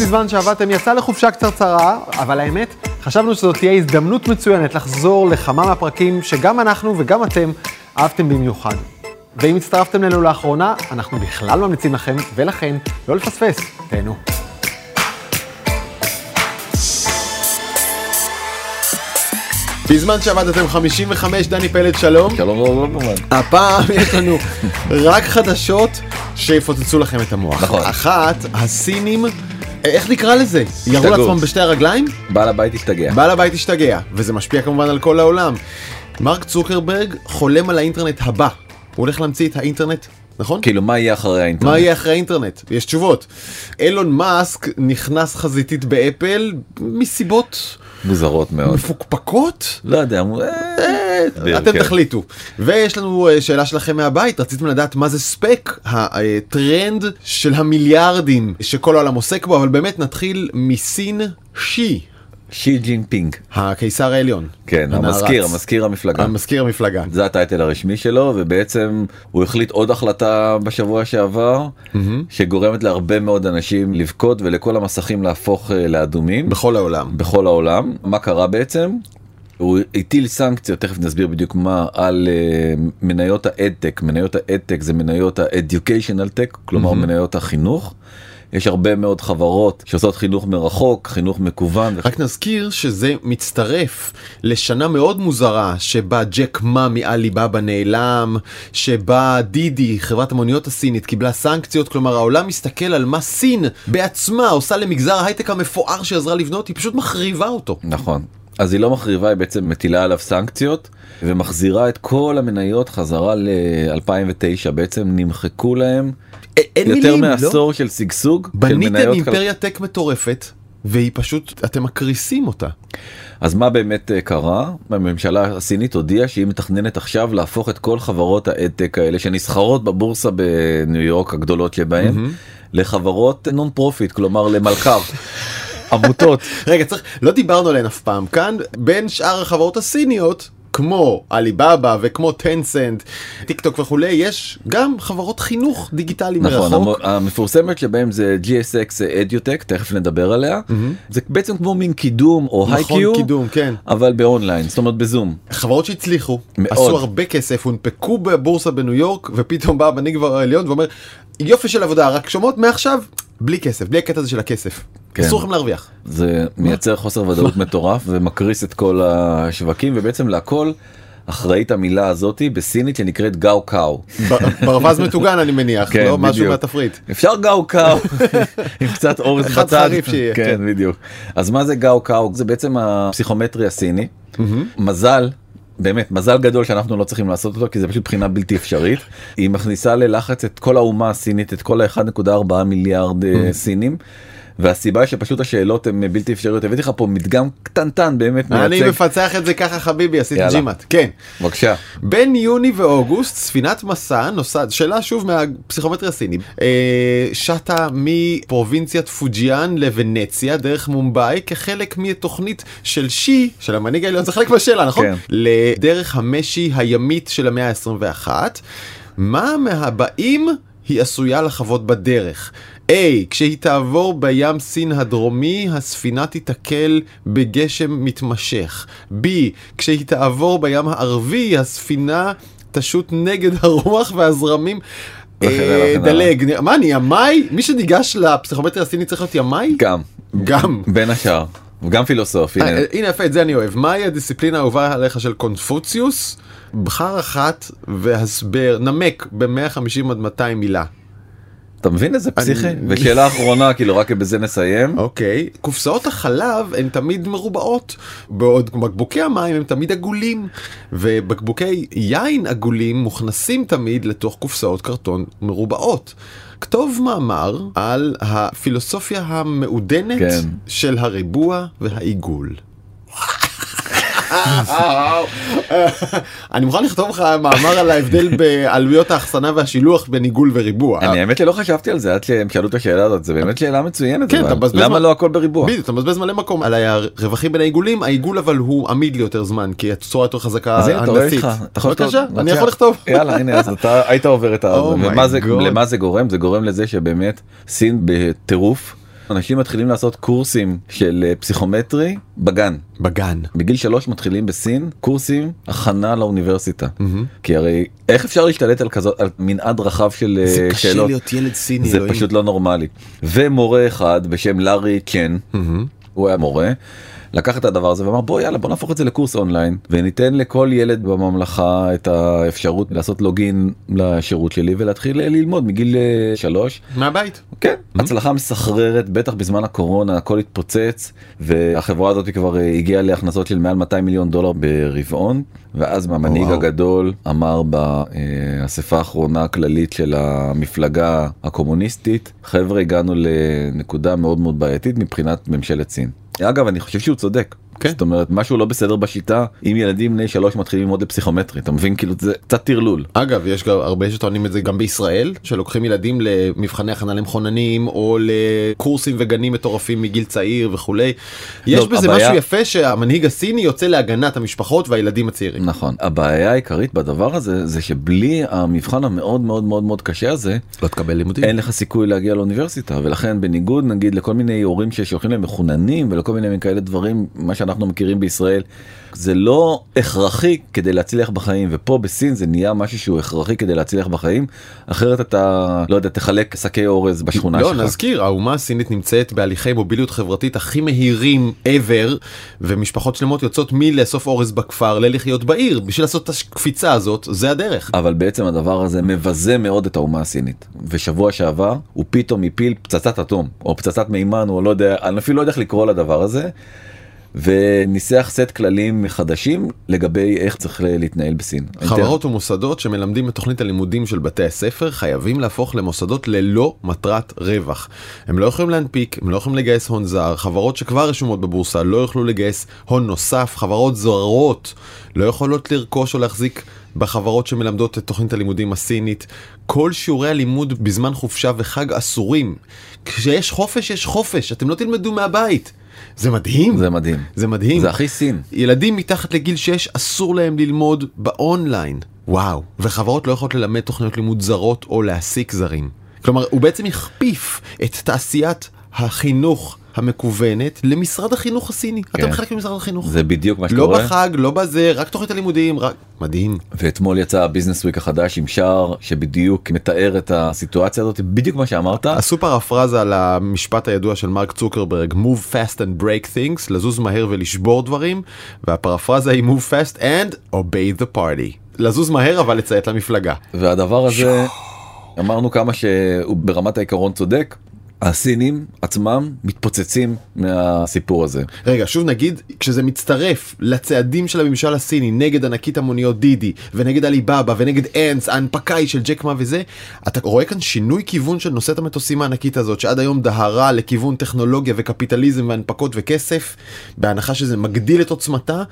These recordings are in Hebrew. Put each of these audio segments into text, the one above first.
בזמן שעבדתם יצא לחופשה קצרצרה, אבל האמת, חשבנו שזאת תהיה הזדמנות מצוינת לחזור לכמה מהפרקים שגם אנחנו וגם אתם אהבתם במיוחד. ואם הצטרפתם אלינו לאחרונה, אנחנו בכלל ממליצים לכם, ולכן, לא לפספס, תהנו. בזמן שעבדתם 55, דני פלד, שלום. שלום לא כמובן. הפעם יש לנו רק חדשות שיפוצצו לכם את המוח. נכון. אחת, הסינים, איך נקרא לזה? ירו. לעצמם בשתי הרגליים? בעל הבית השתגע. בעל הבית השתגע, וזה משפיע כמובן על כל העולם. מרק צוקרברג חולם על האינטרנט הבא. הוא הולך להמציא את האינטרנט, נכון? כאילו מה יהיה אחרי האינטרנט? מה יהיה אחרי האינטרנט? יש תשובות. אילון מאסק נכנס חזיתית באפל מסיבות מוזרות מאוד. מפוקפקות? לא יודע. אה, הסביר, אתם כן. תחליטו. ויש לנו אה, שאלה שלכם מהבית, רציתם לדעת מה זה SPAC, הטרנד של המיליארדים שכל העולם עוסק בו, אבל באמת נתחיל מסין שי, שי ג'ינפינג. הקיסר העליון. כן, הנערץ. המזכיר, המזכיר המפלגה. המזכיר המפלגה. זה הטייטל הרשמי שלו ובעצם הוא החליט עוד החלטה בשבוע שעבר שגורמת להרבה מאוד אנשים לבכות ולכל המסכים להפוך אה, לאדומים בכל העולם. בכל העולם מה קרה בעצם. הוא הטיל סנקציות תכף נסביר בדיוק מה על אה, מניות האדטק מניות האדטק זה מניות ה-educational tech כלומר מניות החינוך. יש הרבה מאוד חברות שעושות חינוך מרחוק חינוך מקוון רק נזכיר שזה מצטרף לשנה מאוד מוזרה שבה ג'ק מה מעליבאבא נעלם, שבה דידי, חברת המוניות הסינית, קיבלה סנקציות, כלומר העולם מסתכל על מה סין בעצמה עושה למגזר ההייטק המפואר שעזרה לבנות, היא פשוט מחריבה אותו. נכון. אז היא לא מחריבה, היא בעצם מטילה עליו סנקציות ומחזירה את כל המניות חזרה ל-2009, בעצם נמחקו להם אין יותר מילים, לא? מעשור של שגשוג. של בניתם מניות כל- אימפריה טק מטורפת, והיא פשוט, אתם מקריסים אותה. אז מה באמת אה, קרה? הממשלה הסינית הודיעה שהיא מתכננת עכשיו להפוך את כל חברות האדטק האלה שנסחרות בבורסה בניו יורק הגדולות שבהן לחברות non-profit, כלומר למלכ"ר. עמותות. רגע, צריך, לא דיברנו עליהן אף פעם כאן, בין שאר החברות הסיניות, כמו עליבאבא וכמו טנסנט, טיק טוק וכולי, יש גם חברות חינוך דיגיטלי נכון, מרחוק. המ- המפורסמת שבהם זה GSX אדיוטק, תכף נדבר עליה. זה בעצם כמו מין קידום או נכון, היי-קיו, קידום, כן. אבל באונליין, זאת אומרת בזום. חברות שהצליחו, מאוד. עשו הרבה כסף, הונפקו בבורסה בניו יורק, ופתאום בא המנהיג העליון ואומר, יופי של עבודה, רק שומעות מעכשיו, בלי כסף, בלי הקטע הזה של הכסף. כן. אסור לכם להרוויח. זה מייצר חוסר ודאות מטורף ומקריס את כל השווקים ובעצם להכל אחראית המילה הזאתי בסינית שנקראת גאו קאו. ברווז מטוגן אני מניח, כן, לא משהו בדיוק. מהתפריט. אפשר גאו קאו עם קצת אורז אחד בצד. חריף שיהיה, כן כן. בדיוק. אז מה זה גאו קאו? זה בעצם הפסיכומטרי הסיני. מזל. באמת מזל גדול שאנחנו לא צריכים לעשות אותו כי זה פשוט בחינה בלתי אפשרית היא מכניסה ללחץ את כל האומה הסינית את כל ה-1.4 מיליארד אה, סינים. והסיבה שפשוט השאלות הן בלתי אפשריות הבאתי לך פה מדגם קטנטן באמת אני מייצג מפצח את זה ככה חביבי, עשיתי יאללה. ג'ימאט. כן. בבקשה בין יוני ואוגוסט ספינת מסע נוסעת שאלה שוב מהפסיכומטרי הסיני אה, שטה מפרובינציית פוג'יאן לוונציה דרך מומבאי כחלק מתוכנית של שי של המנהיג העליון זה חלק מהשאלה נכון? כן. לדרך המשי הימית של המאה ה-21 מה מהבאים היא עשויה לחוות בדרך. A. כשהיא תעבור בים סין הדרומי, הספינה תיתקל בגשם מתמשך. B. כשהיא תעבור בים הערבי, הספינה תשוט נגד הרוח והזרמים. הלאה, אה, הלאה. דלג, מה אני ימאי? מי שניגש לפסיכומטרי הסיני צריך להיות ימאי? גם גם. בין השאר וגם פילוסוף הנה. אה, הנה יפה, את זה אני אוהב. מהי הדיסציפלינה האהובה עליך של קונפוציוס? בחר אחת והסבר, נמק ב-150 עד 200 מילה. אתה מבין איזה פסיכי? ושאלה אחרונה כאילו רק בזה נסיים. אוקיי, קופסאות החלב הן תמיד מרובעות, בעוד בקבוקי המים הם תמיד עגולים, ובקבוקי יין עגולים מוכנסים תמיד לתוך קופסאות קרטון מרובעות. כתוב מאמר על הפילוסופיה המעודנת כן. של הריבוע והעיגול. אני מוכן לכתוב לך מאמר על ההבדל בעלויות האחסנה והשילוח בין עיגול וריבוע. אני האמת שלא חשבתי על זה עד שהם שאלו את השאלה הזאת זה באמת שאלה מצוינת כן, למה לא הכל בריבוע? בדיוק, אתה מבזבז מלא מקום על הרווחים בין העיגולים, העיגול אבל הוא עמיד לי יותר זמן, כי הצורה יותר חזקה אז הנה אתה רואה הנדסית. בבקשה, אני. יכול לכתוב. יאללה הנה אז אתה היית עובר את ה... Oh. למה זה גורם זה גורם לזה שבאמת סין בטירוף אנשים מתחילים לעשות קורסים של אה, פסיכומטרי בגן. בגן. בגיל שלוש מתחילים בסין קורסים הכנה לאוניברסיטה. כי הרי איך אפשר להשתלט על כזאת על מנעד רחב של אה, זה קשה שאלות. להיות ילד סיני, זה אלוהים. פשוט לא נורמלי. ומורה אחד בשם לארי צ'ן, הוא היה מורה. לקח את הדבר הזה ואמר בוא יאללה בוא נהפוך את זה לקורס אונליין וניתן לכל ילד בממלכה את האפשרות לעשות לוגין לשירות שלי ולהתחיל אה, ללמוד מגיל אה, שלוש. מהבית. כן, הצלחה מסחררת בטח בזמן הקורונה הכל התפוצץ והחברה הזאת כבר אה, הגיעה להכנסות של מעל 200 מיליון דולר ברבעון ואז המנהיג וואו. הגדול אמר באספה האחרונה הכללית של המפלגה הקומוניסטית חבר'ה הגענו לנקודה מאוד מאוד בעייתית מבחינת ממשלת סין. אגב אני חושב שהוא צודק. כן. זאת אומרת משהו לא בסדר בשיטה אם ילדים בני שלוש מתחילים ללמוד לפסיכומטרי אתה מבין כאילו זה קצת טרלול. אגב, יש גם הרבה שטוענים את זה גם בישראל, שלוקחים ילדים למבחני הכנה למכוננים, או לקורסים וגנים מטורפים מגיל צעיר וכולי. יש לא, בזה הבעיה- משהו יפה שהמנהיג הסיני יוצא להגנת המשפחות והילדים הצעירים. נכון הבעיה העיקרית בדבר הזה זה שבלי המבחן המאוד מאוד מאוד מאוד קשה הזה לא תקבל לימודים. אין לך סיכוי להגיע לאוניברסיטה ולכן בניגוד נגיד לכל מיני הורים ששולחים להם מחוננים ולכל מיני כאלה דברים מה שאנחנו מכירים בישראל זה לא הכרחי כדי להצליח בחיים ופה בסין זה נהיה משהו שהוא הכרחי כדי להצליח בחיים אחרת אתה לא יודע תחלק שקי אורז בשכונה לא, שלך. נזכיר, האומה הסינית נמצאת בהליכי מוביליות חברתית הכי מהירים ever, ומשפחות שלמות יוצאות מלאסוף אורז בכפר ללחיות בעיר, בשביל לעשות את הקפיצה הזאת, זה הדרך. אבל בעצם הדבר הזה מבזה מאוד את האומה הסינית ושבוע שעבר הוא פתאום הפיל פצצת אטום או פצצת מימן או לא יודע אני אפילו לא יודע איך לקרוא לדבר הזה. וניסח סט כללים חדשים לגבי איך צריך להתנהל בסין. חברות ומוסדות שמלמדים את תוכנית הלימודים של בתי הספר חייבים להפוך למוסדות ללא מטרת רווח. הם לא יכולים להנפיק, הם לא יכולים לגייס הון זר, חברות שכבר רשומות בבורסה לא יוכלו לגייס הון נוסף, חברות זרות לא יכולות לרכוש או להחזיק בחברות שמלמדות את תוכנית הלימודים הסינית. כל שיעורי הלימוד בזמן חופשה וחג אסורים. כשיש חופש יש חופש, אתם לא תלמדו מהבית. זה מדהים. זה מדהים. זה מדהים. זה הכי סין. ילדים מתחת לגיל 6 אסור להם ללמוד באונליין. וואו. וחברות לא יכולות ללמד תוכניות לימוד זרות או להעסיק זרים. כלומר, הוא בעצם הכפיף את תעשיית החינוך המקוונת למשרד החינוך הסיני. כן. אתם חלק ממשרד החינוך. זה בדיוק מה לא שקורה. בחג, לא בזה, רק תוכנית הלימודים, רק... מדהים. ואתמול יצא הביזנס וויק החדש עם שער שבדיוק מתאר את הסיטואציה הזאת בדיוק מה שאמרת. עשו פרפרזה על המשפט הידוע של מרק צוקרברג, move fast and break things, לזוז מהר ולשבור דברים, והפרפרזה היא move fast and obey the party. לזוז מהר אבל לציית למפלגה. והדבר הזה אמרנו כמה שהוא ברמת העיקרון צודק. הסינים עצמם מתפוצצים מהסיפור הזה. רגע, שוב נגיד, כשזה מצטרף לצעדים של הממשל הסיני נגד ענקית המוניות דידי, ונגד עליבאבא, ונגד אנס, ההנפקה היא של ג'ק מה וזה, אתה רואה כאן שינוי כיוון של נושאת המטוסים הענקית הזאת, שעד היום דהרה לכיוון טכנולוגיה וקפיטליזם והנפקות וכסף, בהנחה שזה מגדיל את עוצמתה,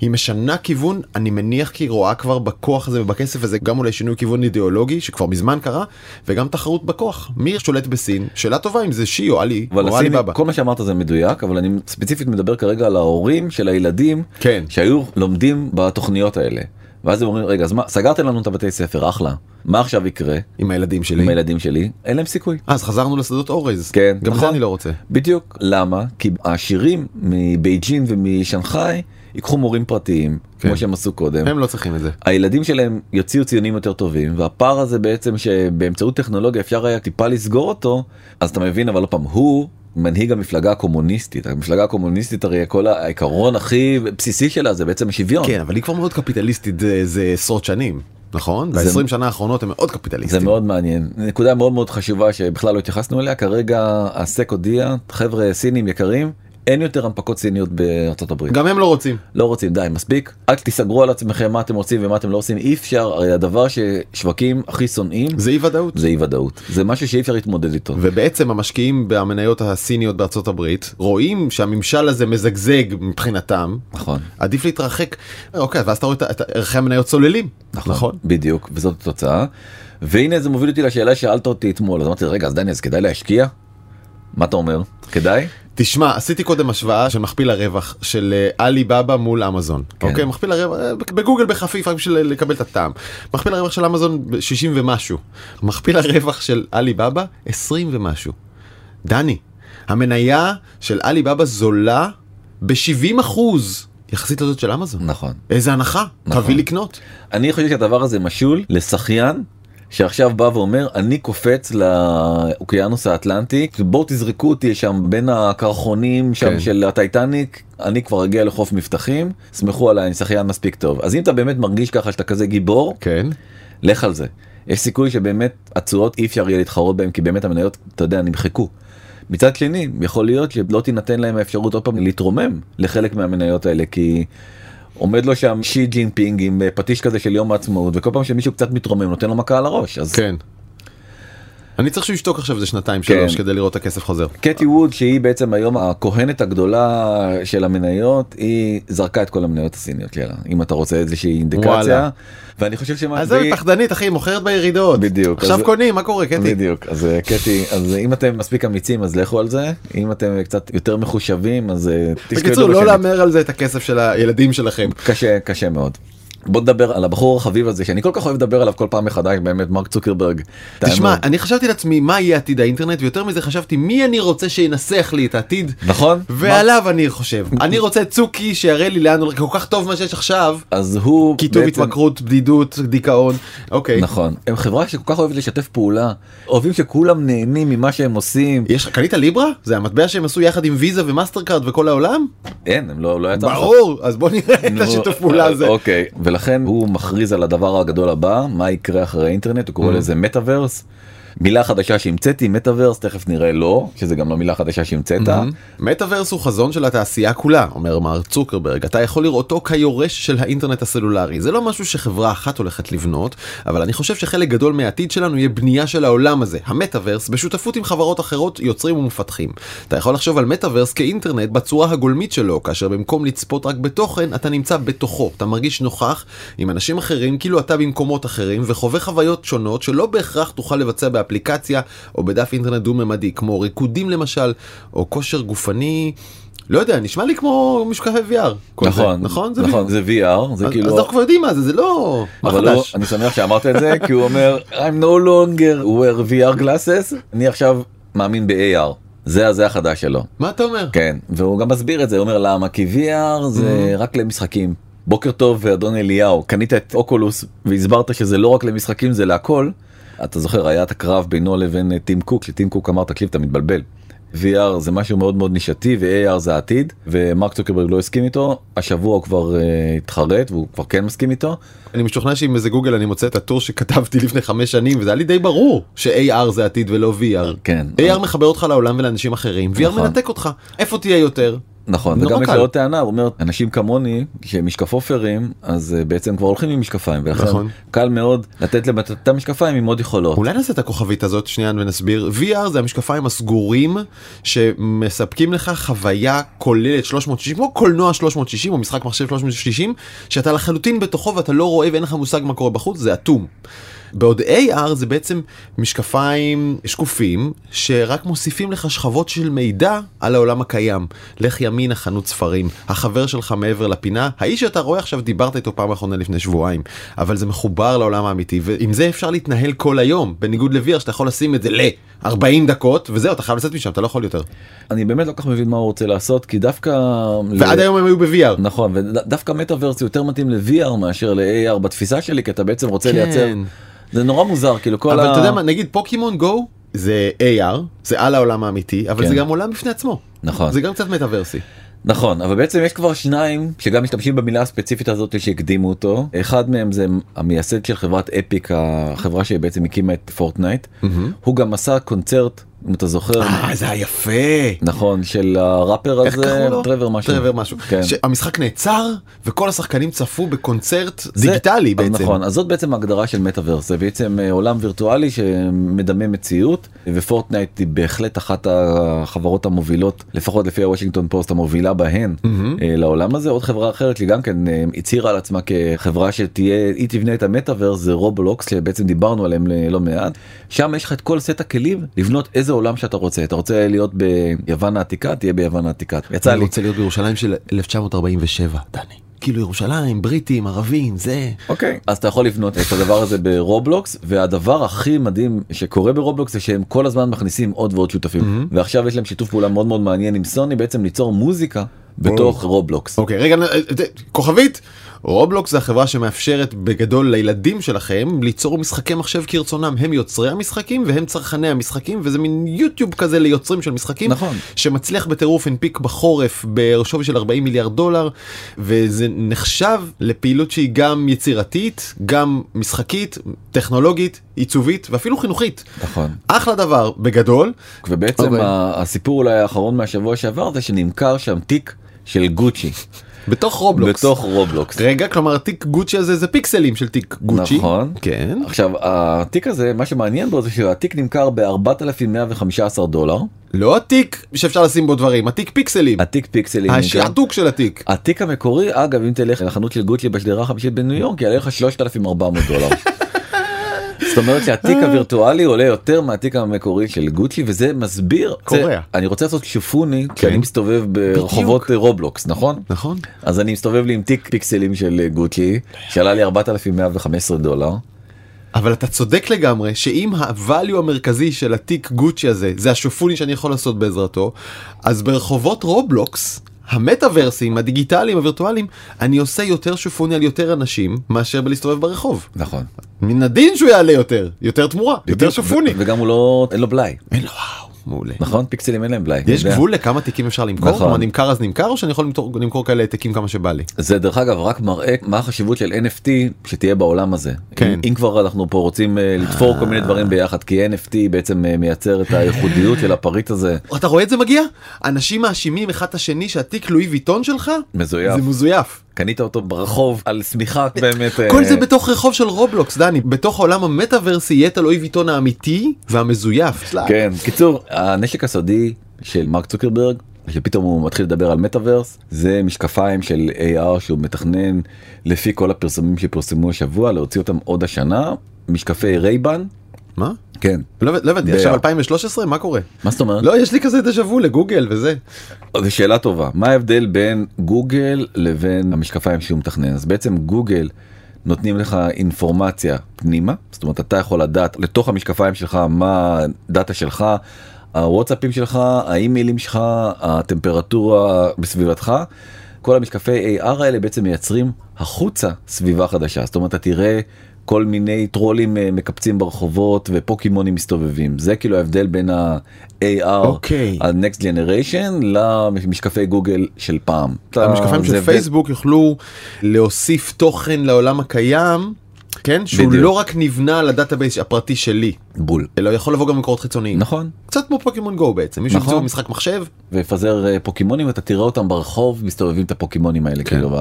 היא משנה כיוון, אני מניח כי היא רואה כבר בכוח הזה ובכסף הזה גם אולי שינוי כיוון אידיאולוגי, שכבר מזמן קרה, וגם תחרות בכוח. מי שולט בסין? שאלה טובה אם זה שי או עלי, או הסינים, עליבאבא. כל מה שאמרת זה מדויק אבל אני ספציפית מדבר כרגע על ההורים של הילדים כן. שהיו לומדים בתוכניות האלה. ואז הם אומרים רגע אז מה סגרתם לנו את הבתי ספר אחלה מה עכשיו יקרה עם הילדים שלי. עם הילדים שלי אין להם סיכוי. אז חזרנו לשדות אורז. כן, גם נכון. זה אני לא רוצה. בדיוק למה כי העשירים מבייג'ין ומשנגחאי ייקחו מורים פרטיים כן. כמו שהם עשו קודם. הם לא צריכים את זה. הילדים שלהם יוציאו ציונים יותר טובים והפער הזה בעצם שבאמצעות טכנולוגיה אפשר היה טיפה לסגור אותו אז אתה מבין אבל לא פעם הוא מנהיג המפלגה הקומוניסטית המפלגה הקומוניסטית הרי כל העיקרון הכי בסיסי שלה זה בעצם השוויון כן, אבל היא כבר מאוד קפיטליסטית זה, זה עשרות שנים, נכון? זה- ב-20 שנה האחרונות הם מאוד קפיטליסטים. זה מאוד מעניין נקודה מאוד מאוד חשובה שבכלל לא התייחסנו אליה כרגע הסק הודיע חבר'ה סינים יקרים אין יותר הנפקות סיניות בארצות הברית. גם הם לא רוצים. לא רוצים די מספיק אל תיסגרו על עצמכם מה אתם רוצים ומה אתם לא עושים אי אפשר הרי הדבר ששווקים הכי שונאים זה אי ודאות. זה אי ודאות זה משהו שאי אפשר להתמודד איתו. ובעצם המשקיעים במניות הסיניות בארצות הברית רואים שהממשל הזה מזגזג מבחינתם. נכון. עדיף להתרחק. אוקיי, ואז אתה רואה את- ערכי המניות צוללים. נכון. בדיוק וזאת התוצאה. והנה זה מוביל אותי לשאלה ששאלת אותי אתמול אז אמרתי רגע אז דני אז כדאי להשקיע? מה אתה אומר? כדאי? תשמע, עשיתי קודם השוואה של מכפיל הרווח של אה, עלי בבא מול אמזון. כן. אוקיי, מכפיל הרווח, אה, בגוגל בחפיף רק בשביל לקבל את הטעם. מכפיל הרווח של אמזון 60 ומשהו. מכפיל הרווח של עלי בבא 20 ומשהו. דני, המניה של עליבאבא זולה ב-70 אחוז יחסית לזאת של אמזון. נכון. איזה הנחה, נכון. תביא לקנות. אני חושב שהדבר הזה משול לשחיין שעכשיו בא ואומר אני קופץ לאוקיינוס האטלנטי בואו תזרקו אותי שם בין הקרחונים שם כן. של הטייטניק אני כבר אגיע לחוף מבטחים סמכו עליי אני שחיין מספיק טוב אז אם אתה באמת מרגיש ככה שאתה כזה גיבור כן. לך על זה יש סיכוי שבאמת התשואות אי אפשר יהיה להתחרות בהם כי באמת המניות אתה יודע נמחקו. מצד שני יכול להיות שלא תינתן להם האפשרות עוד פעם להתרומם לחלק מהמניות האלה כי עומד לו שם שי ג'ינפינג עם אה, פטיש כזה של יום העצמאות וכל פעם שמישהו קצת מתרומם נותן לו מכה על הראש אז כן. אני צריך שהוא ישתוק עכשיו איזה שנתיים כן. שלוש כדי לראות את הכסף חוזר. קת'י ווד שהיא בעצם היום הכהנת הגדולה של המניות היא זרקה את כל המניות הסיניות שלה אם אתה רוצה איזושהי אינדיקציה וואלה. ואני חושב שמה אז זה פחדנית אחי מוכרת בירידות. בדיוק, עכשיו אז- קונים מה קורה קטי? בדיוק אז אה, קטי אז אם אתם מספיק אמיצים אז לכו על זה אם אתם קצת יותר מחושבים אז אה, תשקלו בקיצור לא. להמר על זה את הכסף של הילדים שלכם. קשה קשה מאוד. בוא נדבר על הבחור החביב הזה שאני כל כך אוהב לדבר עליו כל פעם מחדש באמת מרק צוקרברג. תשמע אני חשבתי לעצמי מה יהיה עתיד האינטרנט ויותר מזה חשבתי מי אני רוצה שינסח לי את העתיד. נכון? ועליו אני חושב. אני רוצה צוקי שיראה לי לאן הולך כל כך טוב מה שיש עכשיו. אז הוא קיטוב בעצם- התמכרות בדידות דיכאון אוקיי. נכון. הם חברה שכל כך אוהבת לשתף פעולה. אוהבים שכולם נהנים ממה שהם עושים. יש קנית ליברה? זה המטבע שהם עשו יחד עם ויזה ומאסטר קארד וכל העולם? אין הם לא לא יצא. ברור אז בוא נראה את השיתוף פעולה הזה. אוקיי ולכן הוא מכריז על הדבר הגדול הבא מה יקרה אחרי האינטרנט הוא קורא לזה מטאוורס. מילה חדשה שהמצאתי מטאוורס תכף נראה לא שזה גם לא מילה חדשה שהמצאת. מטאוורס הוא חזון של התעשייה כולה אומר מר צוקרברג. אתה יכול לראותו כיורש של האינטרנט הסלולרי. זה לא משהו שחברה אחת הולכת לבנות אבל אני חושב שחלק גדול מהעתיד שלנו יהיה בנייה של העולם הזה. המטאוורס בשותפות עם חברות אחרות יוצרים ומפתחים. אתה יכול לחשוב על מטאוורס כאינטרנט בצורה הגולמית שלו כאשר במקום לצפות רק בתוכן אתה נמצא בתוכו. אתה מרגיש נוכח עם אנשים אחרים כאילו אתה במקומות אחרים וחווה חוויות שונות שלא בהכרח תוכל לבצע באפליקציה או בדף אינטרנט דו-ממדי כמו ריקודים למשל או כושר גופני. לא יודע נשמע לי כמו משקפי VR. כל זה, נכון נכון זה נכון זה VR זה אז, כאילו אז אנחנו כבר יודעים מה זה זה לא מה הוא, חדש. אני שמח שאמרת את זה כי הוא אומר I'm no longer wear VR glasses אני עכשיו מאמין ב-AR זה זה החדש שלו מה אתה אומר? כן והוא גם מסביר את זה הוא אומר למה כי VR זה רק למשחקים. בוקר טוב אדון אליהו קנית את אוקולוס והסברת שזה לא רק למשחקים זה להכל. אתה זוכר היה את הקרב בינו לבין אה, טים קוק שטים קוק אמר תקשיב אתה מתבלבל. VR זה משהו מאוד מאוד נישתי ו-AR זה העתיד ומרק צוקרברג לא הסכים איתו השבוע הוא כבר uh, התחרט והוא כבר כן מסכים איתו. אני משוכנע שעם איזה גוגל אני מוצא את הטור שכתבתי לפני חמש שנים וזה היה לי די ברור ש-AR זה עתיד ולא VR. כן. AR מחבר אותך לעולם ולאנשים אחרים VR נכון. מנתק אותך איפה תהיה יותר? נכון נורא וגם יש. לו עוד טענה הוא אומר אנשים כמוני שמשקפופרים אז אה, בעצם כבר הולכים עם משקפיים ולכן נכון. קל מאוד לתת להם את אותם משקפיים עם עוד יכולות. אולי נעשה את הכוכבית הזאת שנייה ונסביר VR זה המשקפיים הסגורים שמספקים לך חוויה כוללת 360 כמו קולנוע 360 או משחק מחשב 360 שאתה לחלוטין בתוכו ואתה לא רואה ואין לך מושג מה קורה בחוץ זה אטום. בעוד AR זה בעצם משקפיים שקופים שרק מוסיפים לך שכבות של מידע על העולם הקיים. לך ימינה חנות ספרים, החבר שלך מעבר לפינה, האיש שאתה רואה עכשיו דיברת איתו פעם אחרונה לפני שבועיים, אבל זה מחובר לעולם האמיתי ועם זה אפשר להתנהל כל היום, בניגוד ל-VR שאתה יכול לשים את זה ל-40 דקות וזהו אתה חייב לצאת משם אתה לא יכול יותר. אני באמת לא כך מבין מה הוא רוצה לעשות כי דווקא ועד היום הם היו ב-VR. נכון ודווקא מטאוורס יותר מתאים ל-VR מאשר ל-AR בתפיסה שלי כי אתה בעצם רוצה כן. לייצר זה נורא מוזר כאילו כל אבל ה... אתה יודע מה נגיד פוקימון גו זה AR זה על העולם האמיתי אבל כן. זה גם עולם בפני עצמו. נכון. זה גם קצת מטאוורסי. נכון אבל בעצם יש כבר שניים שגם משתמשים במילה הספציפית הזאת שהקדימו אותו אחד מהם זה המייסד של חברת אפיק החברה שבעצם הקימה את פורטנייט הוא גם עשה קונצרט אם אתה זוכר אה זה היה יפה. נכון של הראפר הזה? טרוויס משהו טרוויס משהו. כן. שהמשחק נעצר וכל השחקנים צפו בקונצרט זה- דיגיטלי אז בעצם. נכון אז זאת בעצם ההגדרה של מטאוורס זה בעצם אה, עולם וירטואלי שמדמה מציאות ופורטנייט היא בהחלט אחת החברות המובילות לפחות לפי הוושינגטון פוסט המובילה בהן אה, לעולם הזה עוד חברה אחרת שגם כן אה, הצהירה על עצמה כחברה שתהיה היא תבנה את המטאוורס זה רובלוקס שבעצם דיברנו עליהם לא מעט שם יש לך את כל סט הכלים לבנות איזה עולם שאתה רוצה אתה רוצה להיות ביוון העתיקה תהיה ביוון העתיקה יצא לי רוצה להיות בירושלים של 1947 דני. כאילו ירושלים, בריטים, ערבים, זה. אוקיי אז אתה יכול לבנות את הדבר הזה ברובלוקס והדבר הכי מדהים שקורה ברובלוקס זה שהם כל הזמן מכניסים עוד ועוד שותפים ועכשיו יש להם שיתוף פעולה מאוד מאוד מעניין עם סוני בעצם ליצור מוזיקה בתוך רובלוקס. אוקיי, רגע, אה, אה, כוכבית. רובלוקס זה החברה שמאפשרת בגדול לילדים שלכם ליצור משחקי מחשב כרצונם הם יוצרי המשחקים והם צרכני המשחקים וזה מין יוטיוב כזה ליוצרים של משחקים נכון. שמצליח בטירוף הנפיק בחורף בשווי של 40 מיליארד דולר וזה נחשב לפעילות שהיא גם יצירתית גם משחקית טכנולוגית עיצובית ואפילו חינוכית נכון. אחלה דבר בגדול ובעצם אוקיי. ה- הסיפור אולי האחרון מהשבוע שעבר זה שנמכר שם תיק של גוצ'י בתוך רובלוקס בתוך רובלוקס. רגע כלומר תיק גוצ'י הזה זה פיקסלים של תיק גוצ'י נכון. כן עכשיו התיק הזה מה שמעניין בו זה שהתיק נמכר ב-4115 דולר לא התיק שאפשר לשים בו דברים התיק פיקסלים התיק פיקסלים. השעתוק של התיק התיק המקורי אגב אם תלך לחנות של גוצ'י בשדרה החמישית בניו יורק יעלה לך 3400 דולר. זאת אומרת שהתיק הווירטואלי עולה יותר מהתיק המקורי של גוצ'י וזה מסביר קורע. זה- אני רוצה לעשות שופוני כי כן. אני מסתובב ברחובות רובלוקס נכון נכון אז אני מסתובב לי עם תיק פיקסלים של גוצ'י שעלה לי 4115 דולר אבל אתה צודק לגמרי שאם ה value המרכזי של התיק גוצ'י הזה זה השופוני שאני יכול לעשות בעזרתו אז ברחובות רובלוקס. המטאוורסים הדיגיטליים הווירטואליים אני עושה יותר שופוני על יותר אנשים מאשר בלהסתובב ברחוב. נכון מן הדין שהוא יעלה יותר יותר תמורה יותר שופוני. וגם הוא לא אין לו בלאי אין לו וואו מעולה. נכון פיקסלים אין להם בלאי יש. גבול לכמה תיקים אפשר למכור? נכון. כלומר נמכר אז נמכר או שאני יכול למכור- למכור כאלה העתקים כמה שבא לי? זה דרך אגב רק מראה מה החשיבות של NFT שתהיה בעולם הזה. כן. אם, אם כבר אנחנו פה רוצים אה, לתפור כל מיני דברים ביחד כי NFT בעצם אה, מייצר את הייחודיות של הפריט הזה אתה רואה את זה מגיע? אנשים מאשימים אחד את השני שהתיק לואי ויטון שלך מזויף. זה מזויף. קנית אותו ברחוב על שמיכה באמת. אה, כל זה בתוך רחוב של רובלוקס דני בתוך העולם המטאוורסי יהיה את הלואי ויטון האמיתי והמזויף. כן קיצור הנשק הסודי של מרק צוקרברג שפתאום הוא מתחיל לדבר על מטאוורס זה משקפיים של AR שהוא מתכנן לפי כל הפרסומים שפרסמו השבוע להוציא אותם עוד השנה משקפי רייבן מה? כן לא לא הבנתי עכשיו 2013 מה קורה? מה זאת אומרת? לא יש לי כזה דז'ה וו לגוגל וזה. זו שאלה טובה מה ההבדל בין גוגל לבין המשקפיים שהוא מתכנן אז בעצם גוגל נותנים לך אינפורמציה פנימה זאת אומרת אתה יכול לדעת לתוך המשקפיים שלך מה הדאטה שלך הוואטסאפים שלך האימיילים שלך הטמפרטורה בסביבתך. כל המשקפי AR האלה בעצם מייצרים החוצה סביבה חדשה זאת אומרת אתה תראה כל מיני טרולים אה, מקפצים ברחובות ופוקימונים מסתובבים זה כאילו ההבדל בין ה-AR אוקיי. ה-next generation למשקפי גוגל של פעם. המשקפיים זה של פייסבוק יוכלו להוסיף תוכן לעולם הקיים. כן שהוא בדיוק. לא רק נבנה על הדאטאבייס הפרטי שלי בול. אלא יכול לבוא גם ממקורות חיצוניים נכון. קצת כמו פוקימון גו בעצם מישהו נכון. משחק מחשב ויפזר אה, פוקימונים ואתה תראה אותם ברחוב מסתובבים את הפוקימונים האלה כן. כאילו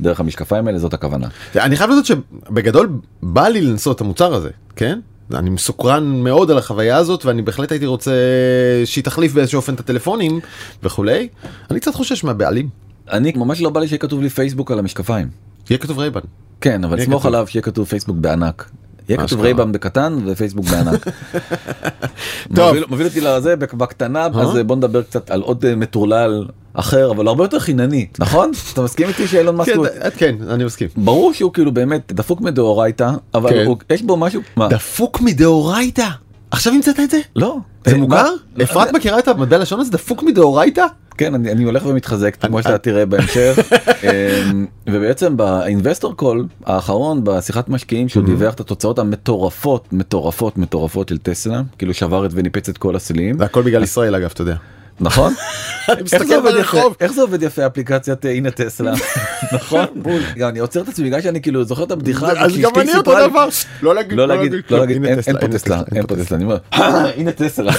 דרך המשקפיים האלה זאת הכוונה. אני חייב לדעת שבגדול בא לי לנסות את המוצר הזה כן אני מסוקרן מאוד על החוויה הזאת ואני בהחלט הייתי רוצה שהיא תחליף באיזשהו אופן את הטלפונים וכולי אני קצת חושש מהבעלים אני ממש לא בא לי שיהיה כתוב לי פייסבוק על המשקפיים. יהיה כתוב רייבן כן אבל סמוך. עליו שיהיה כתוב פייסבוק בענק. יהיה כתוב. רייבן בקטן ופייסבוק בענק. טוב. מוביל- אותי לזה בק- בקטנה אז בוא נדבר קצת על עוד אה, מטורלל אחר אבל הרבה יותר חינני נכון אתה מסכים איתי שאילון מאסק כן, הוא- ד- כן אני מסכים ברור שהוא כאילו באמת דפוק מדאורייתא אבל כן. יש בו משהו דפוק מדאורייתא עכשיו המצאת את זה? לא זה אה, מוכר? אפרת מכירה את המטבע לשון הזה דפוק מדאורייתא? כן אני, אני הולך ומתחזק כמו שאתה תראה בהמשך. אמ, ובעצם באינבסטור קול האחרון בשיחת משקיעים שהוא דיווח את התוצאות המטורפות מטורפות מטורפות של טסלה כאילו שבר את וניפץ את כל הסלים זה הכל בגלל ישראל אגב אתה יודע. נכון? איך זה עובד יפה? אפליקציית אה, הנה טסלה? נכון? אני עוצר את עצמי בגלל שאני כאילו זוכר את הבדיחה אז גם אני אותו דבר. לא להגיד לא להגיד לא הנה אין פה טסלה אין פה טסלה. אני אומר הנה טסלה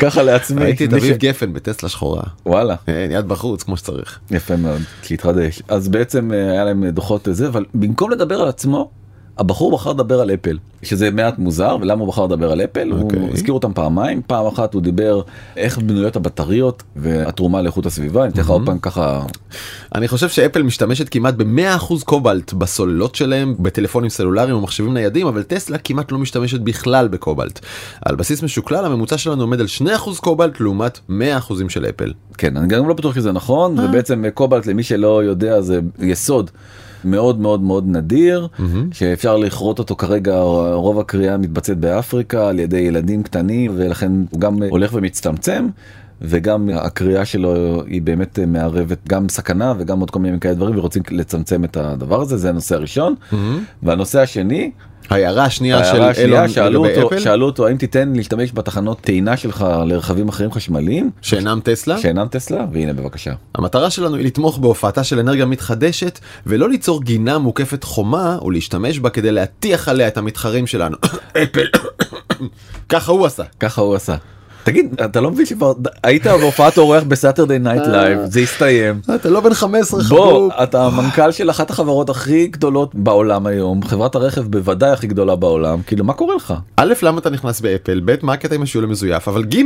ככה לעצמי ראיתי את אביב גפן בטסלה שחורה. וואלה כן, יד בחוץ כמו שצריך. יפה מאוד להתחדש אז בעצם אה, היה להם דוחות זה אבל במקום לדבר על עצמו הבחור בחר לדבר על אפל שזה מעט מוזר ולמה הוא בחר לדבר על אפל הוא אוקיי. הזכיר אותם פעמיים פעם אחת הוא דיבר איך בנויות הבטריות והתרומה לאיכות הסביבה אני אתן לך עוד פעם ככה אני חושב שאפל משתמשת כמעט ב-100% קובלט בסוללות שלהם, בטלפונים סלולריים או מחשבים ניידים, אבל טסלה כמעט לא משתמשת בכלל בקובלט. על בסיס משוקלל הממוצע שלנו עומד על 2% קובלט לעומת 100% של אפל. כן אני גם לא בטוח שזה נכון ובעצם קובלט למי שלא יודע זה יסוד. מאוד מאוד מאוד נדיר שאפשר לכרות אותו כרגע רוב הקריאה מתבצעת באפריקה על ידי ילדים קטנים ולכן הוא גם הולך ומצטמצם וגם הקריאה שלו היא באמת מערבת גם סכנה וגם עוד כל מיני כאלה דברים ורוצים לצמצם את הדבר הזה זה הנושא הראשון והנושא השני ההערה השנייה של השנייה שאלו אותו אפל, שאלו אותו האם תיתן להשתמש בתחנות טעינה שלך לרכבים אחרים חשמליים שאינם טסלה, שאינם טסלה והנה בבקשה. המטרה שלנו היא לתמוך בהופעתה של אנרגיה מתחדשת ולא ליצור גינה מוקפת חומה ולהשתמש בה כדי להטיח עליה את המתחרים שלנו. אפל. ככה הוא עשה. ככה הוא עשה. תגיד אתה לא מבין שכבר היית בהופעת אורח בסאטרדי נייט לייב זה הסתיים. אתה לא בן 15 בוא חבוב. אתה המנכ"ל של אחת החברות הכי גדולות בעולם היום חברת הרכב בוודאי הכי גדולה בעולם כאילו מה קורה לך. א', למה אתה נכנס באפל? ב', מה הקטע עם השיעול המזויף? אבל ג',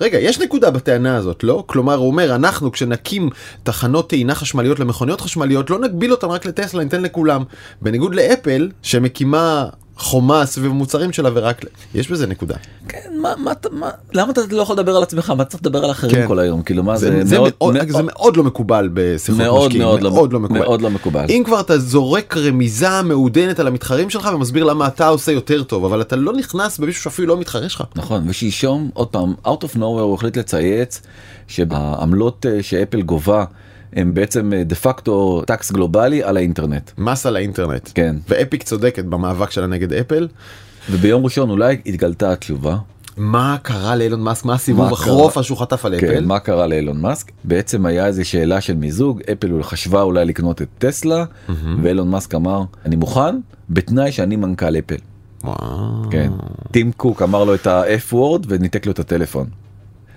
רגע, יש נקודה בטענה הזאת, לא? כלומר, הוא אומר, אנחנו כשנקים תחנות טעינה חשמליות למכוניות חשמליות, לא נגביל אותן רק לטסלה, ניתן לכולם. בניגוד לאפל, שמקימה חומה סביב המוצרים שלה ורק... יש בזה נקודה. כן מה מה מה למה אתה לא יכול לדבר על עצמך מה צריך לדבר על אחרים כן. כל היום כאילו מה זה, זה זה, מאוד, מאוד זה מאוד לא מקובל בשיחות מאוד משקיעים, מאוד לא- מאוד לא מקובל. מאוד לא מקובל. אם כבר אתה זורק רמיזה מעודנת על המתחרים שלך ומסביר למה אתה עושה יותר טוב, אבל אתה לא נכנס במישהו שאפילו לא מתחרה שלך. נכון ושלשום עוד פעם out of nowhere הוא החליט לצייץ שהעמלות אה, שאפל גובה הם בעצם דה פקטו tax גלובלי על האינטרנט. מס על האינטרנט. כן. ואפיק צודקת במאבק שלה נגד אפל. וביום ראשון אולי התגלתה התשובה מה קרה לאילון מאסק? מה הסיבוב? החרופה שהוא חטף על כן, אפל? מה קרה לאילון מאסק בעצם היה איזה שאלה של מיזוג אפל חשבה אולי לקנות את טסלה ואילון מאסק אמר אני מוכן בתנאי שאני מנכ"ל אפל. וואו. כן. טים קוק אמר לו את ה-F word וניתק לו את הטלפון.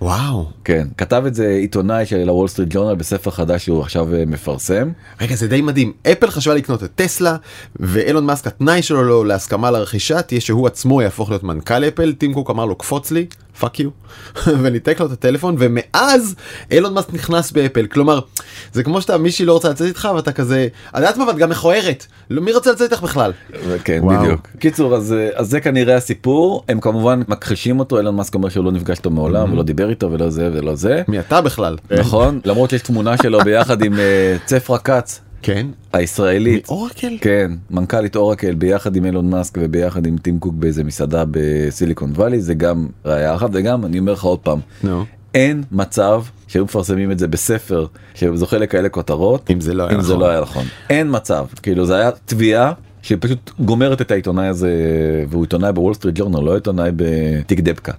וואו. כן כתב את זה עיתונאי של הוול סטריט ג'ורנל בספר חדש שהוא עכשיו אה, מפרסם. רגע זה די מדהים אפל חשבה לקנות את טסלה ואילון מאסק התנאי שלו לו להסכמה לרכישה תהיה שהוא עצמו יהפוך להיות מנכ"ל אפל טים קוק אמר לו קפוץ לי fuck you וניתק לו את הטלפון ומאז אילון מאסק נכנס באפל כלומר זה כמו שאתה מישהי לא רוצה לצאת איתך ואתה כזה את יודעת מה ואת גם מכוערת לא מי רוצה לצאת איתך בכלל. כן וואו. בדיוק. קיצור אז אז זה כנראה הסיפור הם כמובן מכחישים אותו אילון מאסק אומר שהוא לא נפגש איתו מעולם ולא דיבר איתו ולא זה ולא זה. מי אתה בכלל? נכון למרות שיש תמונה שלו ביחד עם אה, ספרא כץ כן. הישראלית. אורקל? כן, מנכ"לית אורקל ביחד עם אילון מאסק וביחד עם טים קוק באיזה מסעדה בסיליקון וואלי זה גם ראיה אחת וגם אני אומר לך עוד פעם נו. אין מצב שהיו מפרסמים את זה בספר שזוכה לכאלה כותרות אם זה לא היה אם זה נכון. לא היה נכון אין מצב כאילו זה היה תביעה שפשוט גומרת את העיתונאי הזה והוא עיתונאי בוול סטריט ג'ורנל לא עיתונאי בתיק דבקה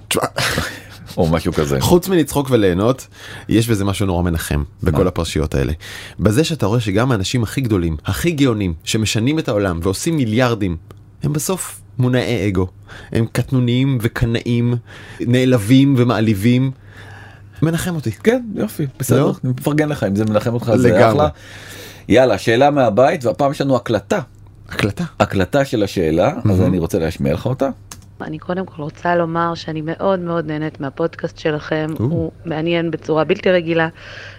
או משהו כזה. חוץ מלצחוק וליהנות, יש בזה משהו נורא מנחם בכל? הפרשיות האלה. בזה שאתה רואה שגם האנשים הכי גדולים, הכי גאונים, שמשנים את העולם ועושים מיליארדים, הם בסוף מונעי אגו. הם קטנוניים וקנאים, נעלבים ומעליבים. מנחם אותי. כן יופי בסדר לא? אני מפרגן לך אם זה מנחם אותך זה. אחלה. יאללה שאלה מהבית והפעם יש לנו הקלטה הקלטה. הקלטה של השאלה אז אני רוצה להשמיע לך אותה. אני קודם כל רוצה לומר שאני מאוד מאוד נהנית מהפודקאסט שלכם, או. הוא מעניין בצורה בלתי רגילה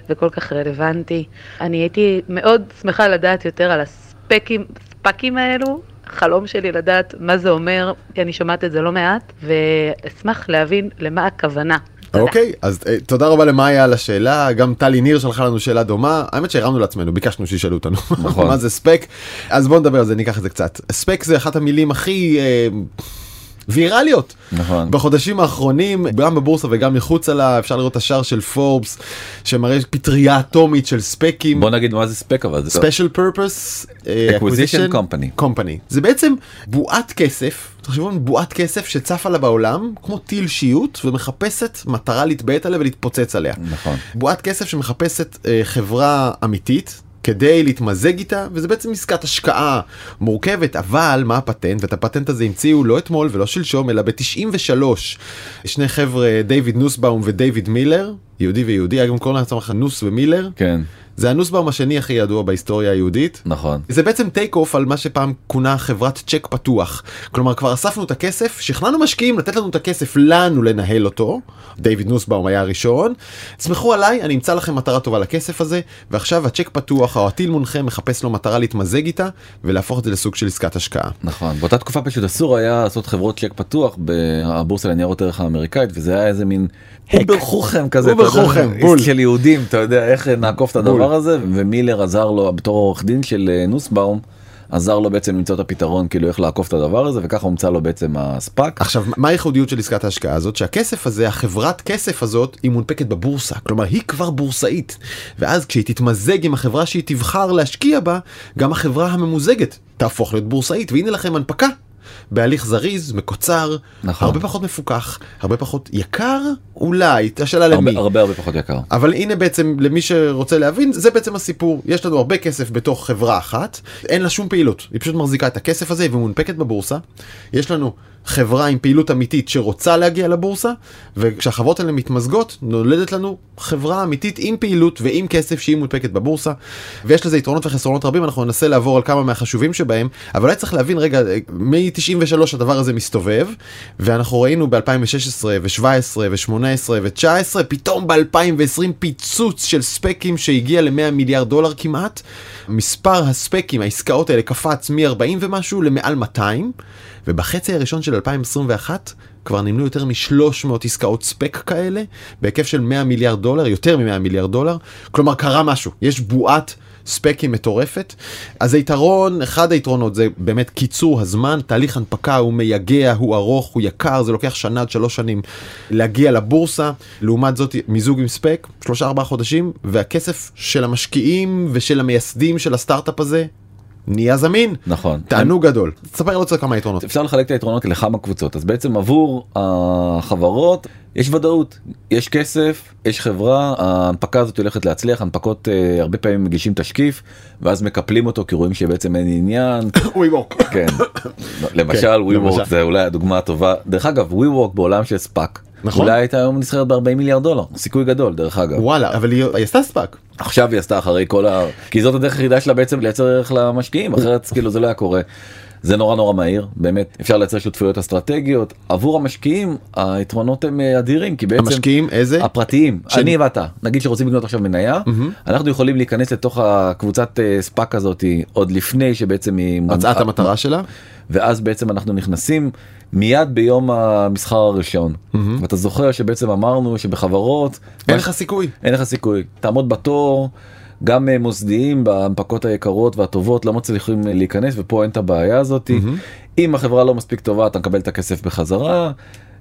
וכל כך רלוונטי. אני הייתי מאוד שמחה לדעת יותר על הספקים, ספקים האלו, חלום שלי לדעת מה זה אומר, כי אני שומעת את זה לא מעט, ואשמח להבין למה הכוונה. אוקיי, אז אה, תודה רבה למאיה על השאלה, גם טלי ניר שלחה לנו שאלה דומה, האמת שהרמנו לעצמנו, ביקשנו שישאלו אותנו, נכון. מה זה ספק, אז בוא נדבר על זה, ניקח את זה קצת. ספק זה אחת המילים הכי אה, ויראליות. נכון. בחודשים האחרונים, גם בבורסה וגם מחוצה לה, אפשר לראות את השער של פורבס, שמראה פטריה אטומית של ספקים. בוא נגיד מה זה ספק אבל זה purpose uh, Acquisition Company. company זה בעצם בועת כסף תחשבו על בועת כסף שצפה לה בעולם כמו טיל שיוט ומחפשת מטרה להתבעט עליה ולהתפוצץ עליה. נכון. בועת כסף שמחפשת uh, חברה אמיתית. כדי להתמזג איתה וזה בעצם עסקת השקעה מורכבת אבל מה הפטנט? ואת הפטנט הזה המציאו לא אתמול ולא שלשום אלא ב-93. שני חבר'ה דיוויד נוסבאום ודייוויד מילר יהודי ויהודי אגב קוראים לעצמם נוס ומילר. כן. זה הנוסבאום השני הכי ידוע בהיסטוריה היהודית. נכון. זה בעצם take off על מה שפעם כונה חברת צ'ק פתוח. כלומר כבר אספנו את הכסף, שכנענו משקיעים לתת לנו את הכסף לנו לנהל אותו. דיוויד נוסבאום היה הראשון. תסמכו עליי, אני אמצא לכם מטרה טובה לכסף הזה, ועכשיו הצ'ק פתוח או הטיל מונחה מחפש לו מטרה להתמזג איתה ולהפוך את זה לסוג של עסקת השקעה. נכון באותה תקופה פשוט אסור היה לעשות חברות צ'ק פתוח בבורסה לניירות ערך האמריקאית וזה היה איזה מין over חוכם כזה over יודע, חוכם, בול. של יהודים אתה יודע איך נעקוף את הדבר בול. הזה ומילר עזר לו בתור עורך דין של אה, נוסבאום עזר לו בעצם למצוא את הפתרון כאילו איך לעקוף את הדבר הזה וככה הומצא לו בעצם הספאק. עכשיו מה הייחודיות של עסקת ההשקעה הזאת שהכסף הזה החברת כסף הזאת היא מונפקת בבורסה כלומר היא כבר בורסאית ואז כשהיא תתמזג עם החברה שהיא תבחר להשקיע בה גם החברה הממוזגת תהפוך להיות בורסאית והנה לכם הנפקה. בהליך זריז מקוצר נכון. הרבה פחות מפוקח הרבה פחות יקר אולי השאלה למי הרבה הרבה פחות יקר. אבל הנה בעצם למי שרוצה להבין זה בעצם הסיפור יש לנו הרבה כסף בתוך חברה אחת אין לה שום פעילות היא פשוט מחזיקה את הכסף הזה ומונפקת בבורסה יש לנו חברה עם פעילות אמיתית שרוצה להגיע לבורסה וכשהחברות האלה מתמזגות נולדת לנו חברה אמיתית עם פעילות ועם כסף שהיא מונפקת בבורסה. ויש לזה יתרונות וחסרונות רבים אנחנו ננסה לעבור על כמה מהחשובים שבהם אבל אולי צריך להבין רגע מ-93 הדבר הזה מסתובב ואנחנו ראינו ב-2016 ו-17 ו-18 ו-19 פתאום ב-2020 פיצוץ של ספקים שהגיע ל-100 מיליארד דולר כמעט. מספר הספקים העסקאות האלה קפץ מ-40 ומשהו למעל 200 ובחצי הראשון של 2021 כבר נמנו יותר מ-300 עסקאות ספק כאלה בהיקף של 100 מיליארד דולר יותר מ-100 מיליארד דולר. כלומר קרה משהו. יש בועת ספקים מטורפת. אז היתרון אחד היתרונות זה באמת קיצור הזמן תהליך הנפקה הוא מייגע הוא ארוך הוא יקר זה לוקח שנה עד שלוש שנים להגיע לבורסה. לעומת זאת מיזוג עם ספק שלושה ארבעה חודשים והכסף של המשקיעים ושל המייסדים של הסטארט-אפ הזה נהיה זמין. נכון. תענוג גדול. תספר קצת כמה יתרונות. אפשר לחלק את היתרונות לכמה קבוצות. אז בעצם עבור החברות יש ודאות יש כסף יש חברה ההנפקה הזאת הולכת להצליח הנפקות אה, הרבה פעמים מגישים תשקיף ואז מקפלים אותו כי רואים שבעצם אין עניין. כן. למשל ווי למשל. וורק זה אולי הדוגמה הטובה. דרך אגב ווי וורק בעולם של ספאק נכון. אולי הייתה היום נסחרת ב-40 מיליארד דולר סיכוי גדול דרך אגב. וואלה אבל היא היא עשתה ספאק. עכשיו היא עשתה אחרי כל ה... כי זאת הדרך היחידה שלה בעצם לייצר ערך למשקיעים אחרת כאילו זה לא היה קורה. זה נורא נורא מהיר באמת אפשר לייצר שותפויות אסטרטגיות. עבור המשקיעים היתרונות הם אה, אדירים כי בעצם המשקיעים איזה? הפרטיים. שאני- אני ואתה נגיד שרוצים לקנות עכשיו מניה אנחנו יכולים להיכנס לתוך הקבוצת אה, ספאק הזאת עוד לפני שבעצם היא את המטרה שלה? ואז בעצם אנחנו נכנסים מיד ביום המסחר הראשון. ואתה זוכר שבעצם אמרנו שבחברות אין לך סיכוי. אין לך סיכוי. תעמוד בתור גם אה, מוסדיים בהנפקות היקרות והטובות לא מצליחים אה, להיכנס ופה אין את הבעיה הזאת. אם החברה לא מספיק טובה אתה מקבל את הכסף בחזרה.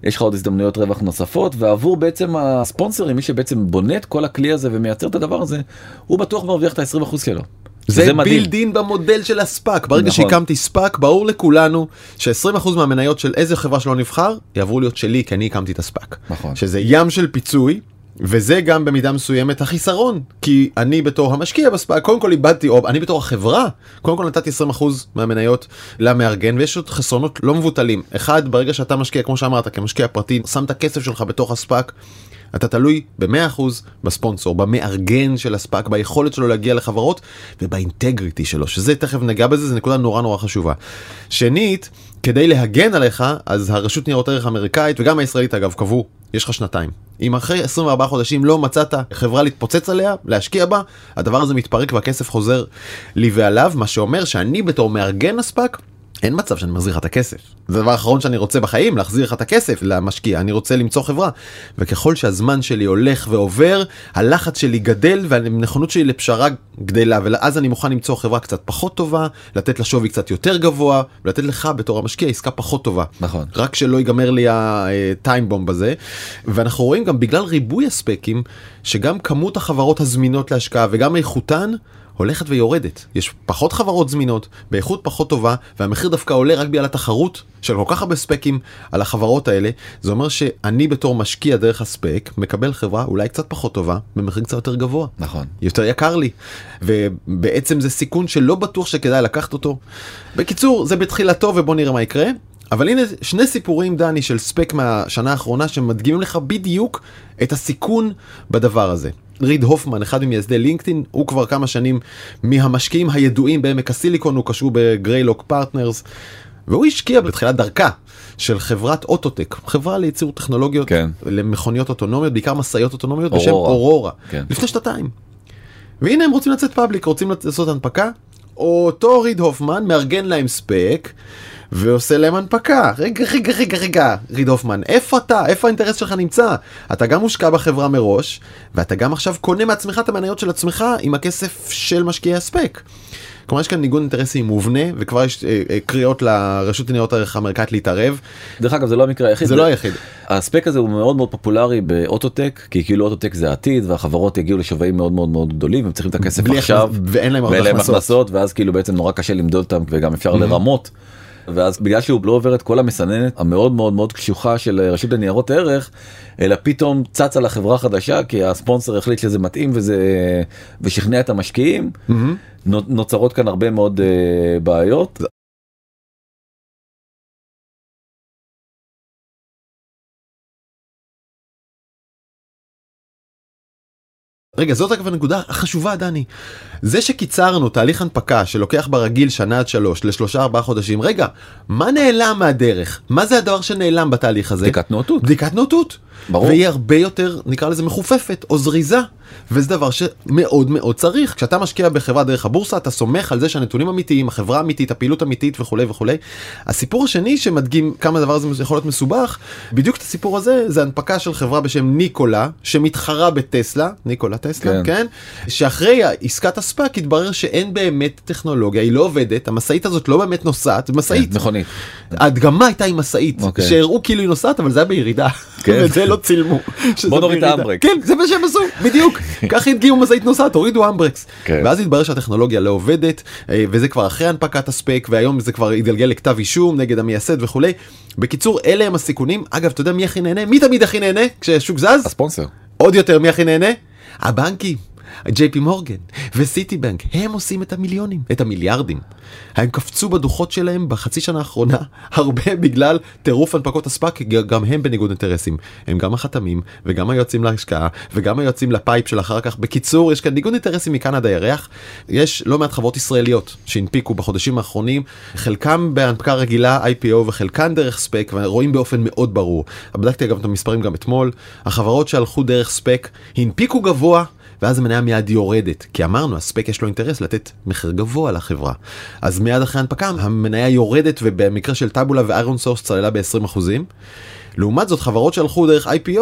יש לך עוד הזדמנויות רווח נוספות ועבור בעצם הספונסרים מי שבעצם בונה את כל הכלי הזה ומייצר את הדבר הזה הוא בטוח מרוויח את ה-20% שלו. זה מדהים. בילדין במודל של הספאק ברגע נכון. שהקמתי ספאק ברור לכולנו ש-20% מהמניות של איזה חברה שלא נבחר יעברו להיות שלי כי אני הקמתי את הספאק. נכון. שזה ים של פיצוי. וזה גם במידה מסוימת החיסרון כי אני בתור המשקיע בספאק קודם כל איבדתי או אני בתור החברה קודם כל נתתי 20% מהמניות למארגן ויש עוד חסרונות לא מבוטלים אחד ברגע שאתה משקיע כמו שאמרת כמשקיע פרטי שם את הכסף שלך בתוך הספאק אתה תלוי ב-100% בספונסור, במארגן של הספאק, ביכולת שלו להגיע לחברות ובאינטגריטי שלו, שזה תכף נגע בזה, זו נקודה נורא נורא חשובה. שנית, כדי להגן עליך, אז הרשות ניירות ערך האמריקאית וגם הישראלית אגב קבעו, יש לך שנתיים. אם אחרי 24 חודשים לא מצאת חברה להתפוצץ עליה, להשקיע בה, הדבר הזה מתפרק והכסף חוזר לי ועליו, מה שאומר שאני בתור מארגן הספאק, אין מצב שאני מחזיר לך את הכסף. זה הדבר האחרון שאני רוצה בחיים, להחזיר לך את הכסף למשקיע, אני רוצה למצוא חברה. וככל שהזמן שלי הולך ועובר, הלחץ שלי גדל והנכונות שלי לפשרה גדלה, ואז אני מוכן למצוא חברה קצת פחות טובה, לתת לה שווי קצת יותר גבוה, ולתת לך בתור המשקיע עסקה פחות טובה. נכון. רק שלא ייגמר לי הטיימבום בזה. ואנחנו רואים גם בגלל ריבוי הספקים, שגם כמות החברות הזמינות להשקעה וגם איכותן, הולכת ויורדת. יש פחות חברות זמינות, באיכות פחות טובה, והמחיר דווקא עולה רק בגלל התחרות של כל כך הרבה ספקים על החברות האלה. זה אומר שאני בתור משקיע דרך הספק, מקבל חברה אולי קצת פחות טובה, במחיר קצת יותר גבוה. נכון. יותר יקר לי, ובעצם זה סיכון שלא בטוח שכדאי לקחת אותו. בקיצור, זה בתחילתו ובוא נראה מה יקרה. אבל הנה שני סיפורים דני של ספאק מהשנה האחרונה שמדגימים לך בדיוק את הסיכון בדבר הזה. ריד הופמן, אחד ממייסדי לינקדאין, הוא כבר כמה שנים מהמשקיעים הידועים בעמק הסיליקון, הוא קשור בגריילוק פרטנרס, והוא השקיע בתחילת דרכה של חברת אוטוטק, חברה לייצור טכנולוגיות כן. למכוניות אוטונומיות, בעיקר משאיות אוטונומיות בשם אורורה. אורורה, כן. לפני שנתיים. והנה הם רוצים לצאת public, רוצים לעשות הנפקה, אותו ריד הופמן מארגן להם ספק. ועושה להם הנפקה. רגע, רגע, רגע, רגע, ריד הופמן, איפה אתה? איפה האינטרס שלך נמצא? אתה גם מושקע בחברה מראש, ואתה גם עכשיו קונה מעצמך את המניות של עצמך עם הכסף של משקיעי הספק. כלומר יש כאן ניגוד אינטרסים מובנה, וכבר יש אה, אה, קריאות לרשות לניירות הערך האמריקאית להתערב. דרך אגב זה לא המקרה היחיד. זה לא היחיד. הספק הזה הוא מאוד מאוד פופולרי באוטוטק כי כאילו אוטוטק זה העתיד והחברות יגיעו לשווים מאוד מאוד מאוד גדולים הם צריכים את הכסף עכשיו ואין להם הרבה. הכנסות ואז כאילו בעצם נורא קשה למדוד אותם וגם אפשר לרמות. ואז בגלל שהוא לא עובר את כל המסננת המאוד מאוד מאוד קשוחה של רשות לניירות ערך אלא פתאום צץ על החברה החדשה כי הספונסר החליט שזה מתאים וזה ושכנע את המשקיעים נו- נוצרות כאן הרבה מאוד אה, בעיות. רגע, זאת אגב הנקודה החשובה, דני. זה שקיצרנו תהליך הנפקה שלוקח ברגיל שנה עד שלוש לשלושה ארבעה חודשים, רגע, מה נעלם מהדרך? מה זה הדבר שנעלם בתהליך הזה? בדיקת נאותות. בדיקת נאותות. ברור. והיא הרבה יותר, נקרא לזה מחופפת או זריזה. וזה דבר שמאוד מאוד צריך. כשאתה משקיע בחברה דרך הבורסה, אתה סומך על זה שהנתונים אמיתיים, החברה אמיתית, הפעילות אמיתית וכולי וכולי. הסיפור השני שמדגים כמה הדבר הזה יכול להיות מסובך, בדיוק את הסיפור הזה, זה הנפקה של חברה בשם ניקולה, שמתחרה בטסלה, ניקולה טסלה, כן. כן? שאחרי עסקת הספאק התברר שאין באמת טכנולוגיה, היא לא עובדת, המשאית הזאת לא באמת נוסעת, משאית. כן, מכונית. ההדגמה הייתה עם משאית, אוקיי. שהראו כאילו היא נוסעת אבל זה היה בירידה, כן. ואת זה לא צילמו. בוא נוריד את. האמברקס. כן זה מה שהם עשו בדיוק ככה הדגימו משאית נוסעת הורידו אמברקס כן. ואז התברר שהטכנולוגיה לא עובדת אה, וזה כבר אחרי הנפקת הספק והיום זה כבר התגלגל לכתב אישום נגד המייסד וכולי. בקיצור אלה הם הסיכונים אגב אתה יודע מי הכי נהנה מי תמיד הכי נהנה כשהשוק זז הספונסר. עוד יותר מי הכי נהנה הבנקים. ג'יי פי מורגן וסיטי בנק הם עושים את המיליונים את המיליארדים. הם קפצו בדוחות שלהם בחצי שנה האחרונה הרבה בגלל טירוף הנפקות הספאק גם הם בניגוד אינטרסים. הם גם החתמים וגם היועצים להשקעה וגם היועצים לפייפ של אחר כך. בקיצור יש כאן ניגוד אינטרסים מכאן עד הירח. יש לא מעט חברות ישראליות שהנפיקו בחודשים האחרונים חלקם בהנפקה רגילה IPO וחלקן דרך ספק ורואים באופן מאוד ברור. בדקתי אגב את המספרים גם אתמול. החברות שהלכו דרך ספאק הנפיקו גבוה ואז המניה מיד יורדת, כי אמרנו, הספאק יש לו אינטרס לתת מחיר גבוה לחברה. אז מיד אחרי ההנפקה המניה יורדת, ובמקרה של טאבולה ואיירון סורס צללה ב-20%. לעומת זאת, חברות שהלכו דרך IPO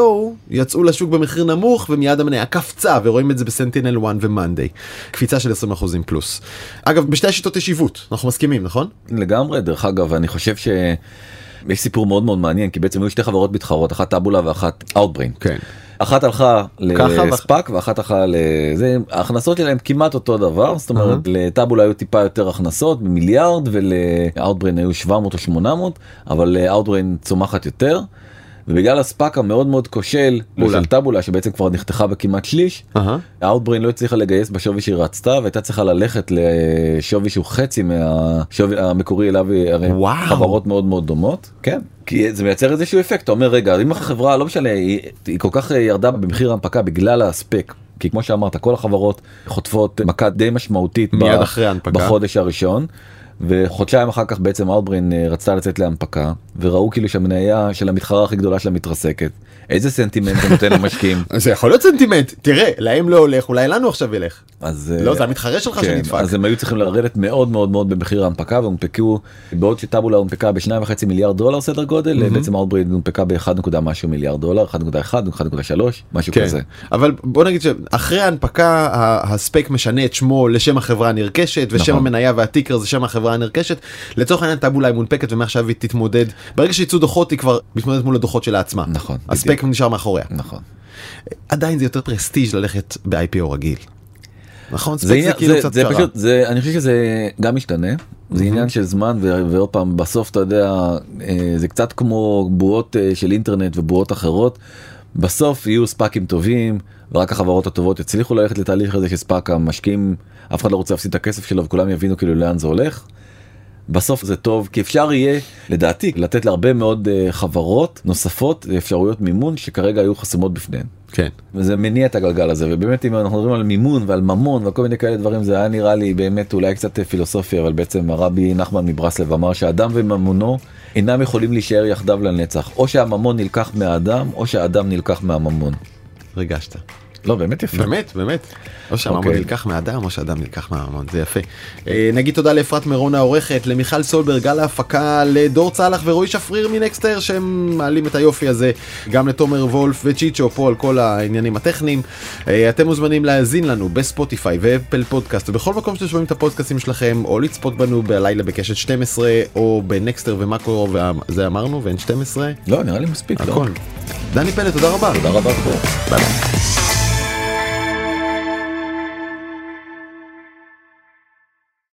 יצאו לשוק במחיר נמוך, ומיד המניה קפצה, ורואים את זה בסנטינל 1 ומאנדיי. קפיצה של 20% פלוס. אגב, בשתי השיטות יש עיוות, אנחנו מסכימים, נכון? לגמרי דרך אגב אני חושב ש... יש סיפור מאוד מאוד מעניין כי בעצם היו שתי חברות מתחרות אחת טאבולה ואחת אאוטבריין. כן. אחת הלכה לספאק ואחת הלכה לזה ההכנסות שלהם כמעט אותו דבר זאת אומרת לטאבולה היו טיפה יותר הכנסות במיליארד ולאוטבריין היו 700 או 800 אבל אאוטבריין צומחת יותר. ובגלל הספאק המאוד מאוד כושל. של טאבולה שבעצם כבר נחתכה בכמעט שליש אהה. אאוטבריין לא הצליחה לגייס בשווי שהיא רצתה והייתה צריכה ללכת לשווי שהוא חצי מהשווי המקורי אליו היא הרי וואו. חברות מאוד מאוד דומות כן כי זה מייצר איזשהו אפקט אתה אומר רגע אם החברה לא משנה היא, היא כל כך ירדה במחיר ההנפקה בגלל הספאק. כי כמו שאמרת כל החברות חוטפות מכה די משמעותית מיד אחרי ההנפקה. בחודש הראשון. וחודשיים אחר כך בעצם אאוטבריין אה, רצתה לצאת להנפקה וראו כאילו שהמניה של המתחרה הכי גדולה שלה מתרסקת. איזה סנטימנט זה נותן למשקיעים זה יכול להיות סנטימנט, תראה, להם לא הולך, אולי לנו עכשיו ילך. אז אה, לא, זה המתחרה שלך כן, שנדפק. אז הם היו צריכים לרדת מאוד מאוד מאוד במחיר ההנפקה והונפקו בעוד שטאבולה הונפקה בשניים וחצי מיליארד דולר סדר גודל בעצם אאוטבריד הונפקה ב-1 נקודה משהו מיליארד דולר 1.1 1.3 משהו כן, כזה. אבל בוא נגיד שאחרי ההנפקה הספק משנה את שמו לשם החברה הנרכשת ושם נכון. המניה והטיקר זה שם החברה הנרכשת לצורך העניין טאבולה היא מונפקת ומעכשיו היא תתמודד ברגע שיצאו דוחות היא כבר מתמודדת מול הדוחות שלה עצמה נכון, הספק נשאר מאחוריה נכון. עדיין זה יותר פרסטיג' ללכת ב-IPO רגיל. נכון זה, עניין- זה כאילו זה, קצת זה. פשוט זה אני חושב שזה גם משתנה זה עניין של זמן ו- ועוד פעם בסוף אתה יודע אה, זה קצת כמו בועות אה, של אינטרנט ובועות אחרות. בסוף יהיו ספאקים טובים ורק החברות הטובות יצליחו ללכת לתהליך הזה שספאק המשקיעים אף אחד לא רוצה להפסיד את הכסף שלו וכולם יבינו כאילו לאן זה הולך. בסוף זה טוב כי אפשר יהיה לדעתי לתת להרבה מאוד אה, חברות נוספות אפשרויות מימון שכרגע היו חסומות בפניהן. כן. וזה מניע את הגלגל הזה ובאמת אם אנחנו מדברים על מימון ועל ממון וכל מיני כאלה דברים זה היה נראה לי באמת אולי קצת פילוסופיה אבל בעצם הרבי נחמן מברסלב אמר שאדם וממונו אינם יכולים להישאר יחדיו לנצח או שהממון נלקח מהאדם או שהאדם נלקח מהממון. ריגשת. לא באמת יפה. באמת באמת. או שהממון אוקיי. נלקח מהאדם או שהאדם נלקח מהממון זה יפה. אה, נגיד תודה לאפרת מירון העורכת למיכל סולברג על ההפקה לדור צלח ורועי שפריר מנקסטר שהם מעלים את היופי הזה גם לתומר וולף וצ'יצ'ו פה על כל העניינים הטכניים. אה, אתם מוזמנים להאזין לנו בספוטיפיי ואפל פודקאסט ובכל מקום שאתם שומעים את הפודקאסטים שלכם או לצפות בנו בלילה בקשת 12 או בנקסטר ומאקרו וזה אמרנו ו-N12 לא נראה לי מספיק. לא? הכל. דני פלד תודה רבה. תודה רבה. ביי.